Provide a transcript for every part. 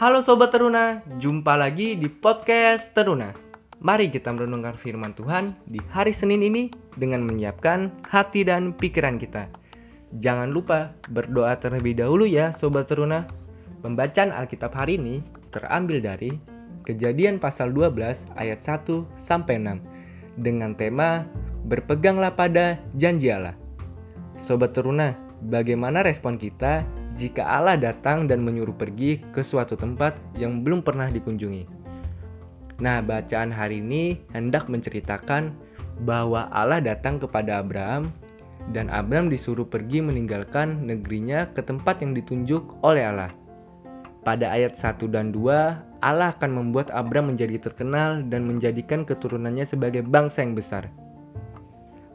Halo Sobat Teruna, jumpa lagi di podcast Teruna. Mari kita merenungkan firman Tuhan di hari Senin ini dengan menyiapkan hati dan pikiran kita. Jangan lupa berdoa terlebih dahulu ya Sobat Teruna. Pembacaan Alkitab hari ini terambil dari Kejadian pasal 12 ayat 1 sampai 6 dengan tema Berpeganglah pada janji Allah. Sobat Teruna, bagaimana respon kita jika Allah datang dan menyuruh pergi ke suatu tempat yang belum pernah dikunjungi. Nah, bacaan hari ini hendak menceritakan bahwa Allah datang kepada Abraham dan Abraham disuruh pergi meninggalkan negerinya ke tempat yang ditunjuk oleh Allah. Pada ayat 1 dan 2, Allah akan membuat Abraham menjadi terkenal dan menjadikan keturunannya sebagai bangsa yang besar.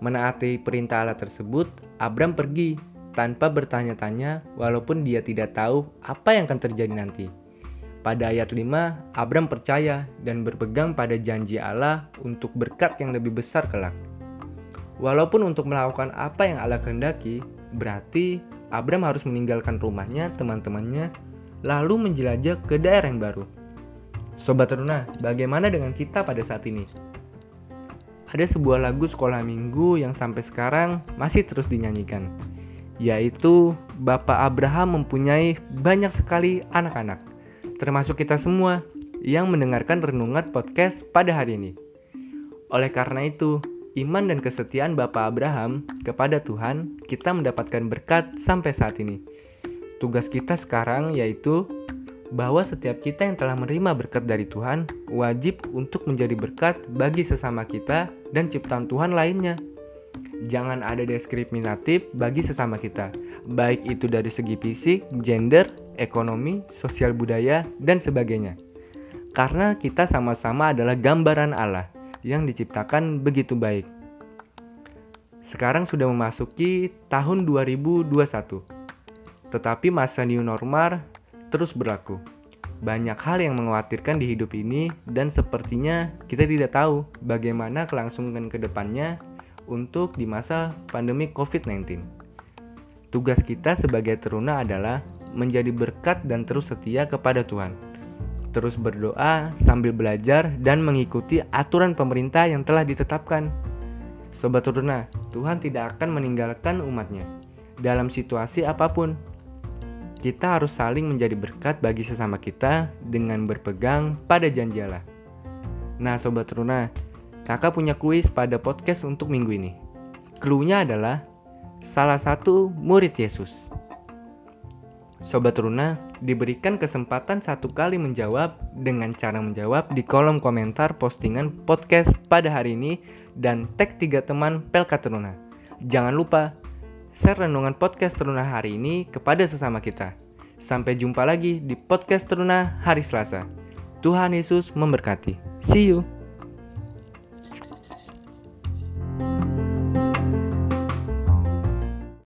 Menaati perintah Allah tersebut, Abraham pergi tanpa bertanya-tanya walaupun dia tidak tahu apa yang akan terjadi nanti. Pada ayat 5, Abram percaya dan berpegang pada janji Allah untuk berkat yang lebih besar kelak. Walaupun untuk melakukan apa yang Allah kehendaki, berarti Abram harus meninggalkan rumahnya, teman-temannya, lalu menjelajah ke daerah yang baru. Sobat Teruna, bagaimana dengan kita pada saat ini? Ada sebuah lagu sekolah minggu yang sampai sekarang masih terus dinyanyikan yaitu Bapak Abraham mempunyai banyak sekali anak-anak, termasuk kita semua yang mendengarkan renungan podcast pada hari ini. Oleh karena itu, iman dan kesetiaan Bapak Abraham kepada Tuhan, kita mendapatkan berkat sampai saat ini. Tugas kita sekarang yaitu bahwa setiap kita yang telah menerima berkat dari Tuhan wajib untuk menjadi berkat bagi sesama kita dan ciptaan Tuhan lainnya jangan ada diskriminatif bagi sesama kita, baik itu dari segi fisik, gender, ekonomi, sosial budaya, dan sebagainya. Karena kita sama-sama adalah gambaran Allah yang diciptakan begitu baik. Sekarang sudah memasuki tahun 2021. Tetapi masa new normal terus berlaku. Banyak hal yang mengkhawatirkan di hidup ini dan sepertinya kita tidak tahu bagaimana kelangsungan ke depannya untuk di masa pandemi COVID-19. Tugas kita sebagai teruna adalah menjadi berkat dan terus setia kepada Tuhan. Terus berdoa sambil belajar dan mengikuti aturan pemerintah yang telah ditetapkan. Sobat teruna, Tuhan tidak akan meninggalkan umatnya dalam situasi apa pun. Kita harus saling menjadi berkat bagi sesama kita dengan berpegang pada janji Allah. Nah, sobat teruna, Kakak punya kuis pada podcast untuk minggu ini. Clue-nya adalah salah satu murid Yesus. Sobat Runa diberikan kesempatan satu kali menjawab dengan cara menjawab di kolom komentar postingan podcast pada hari ini dan tag tiga teman Pelka Teruna. Jangan lupa share renungan podcast Teruna hari ini kepada sesama kita. Sampai jumpa lagi di podcast Teruna hari Selasa. Tuhan Yesus memberkati. See you.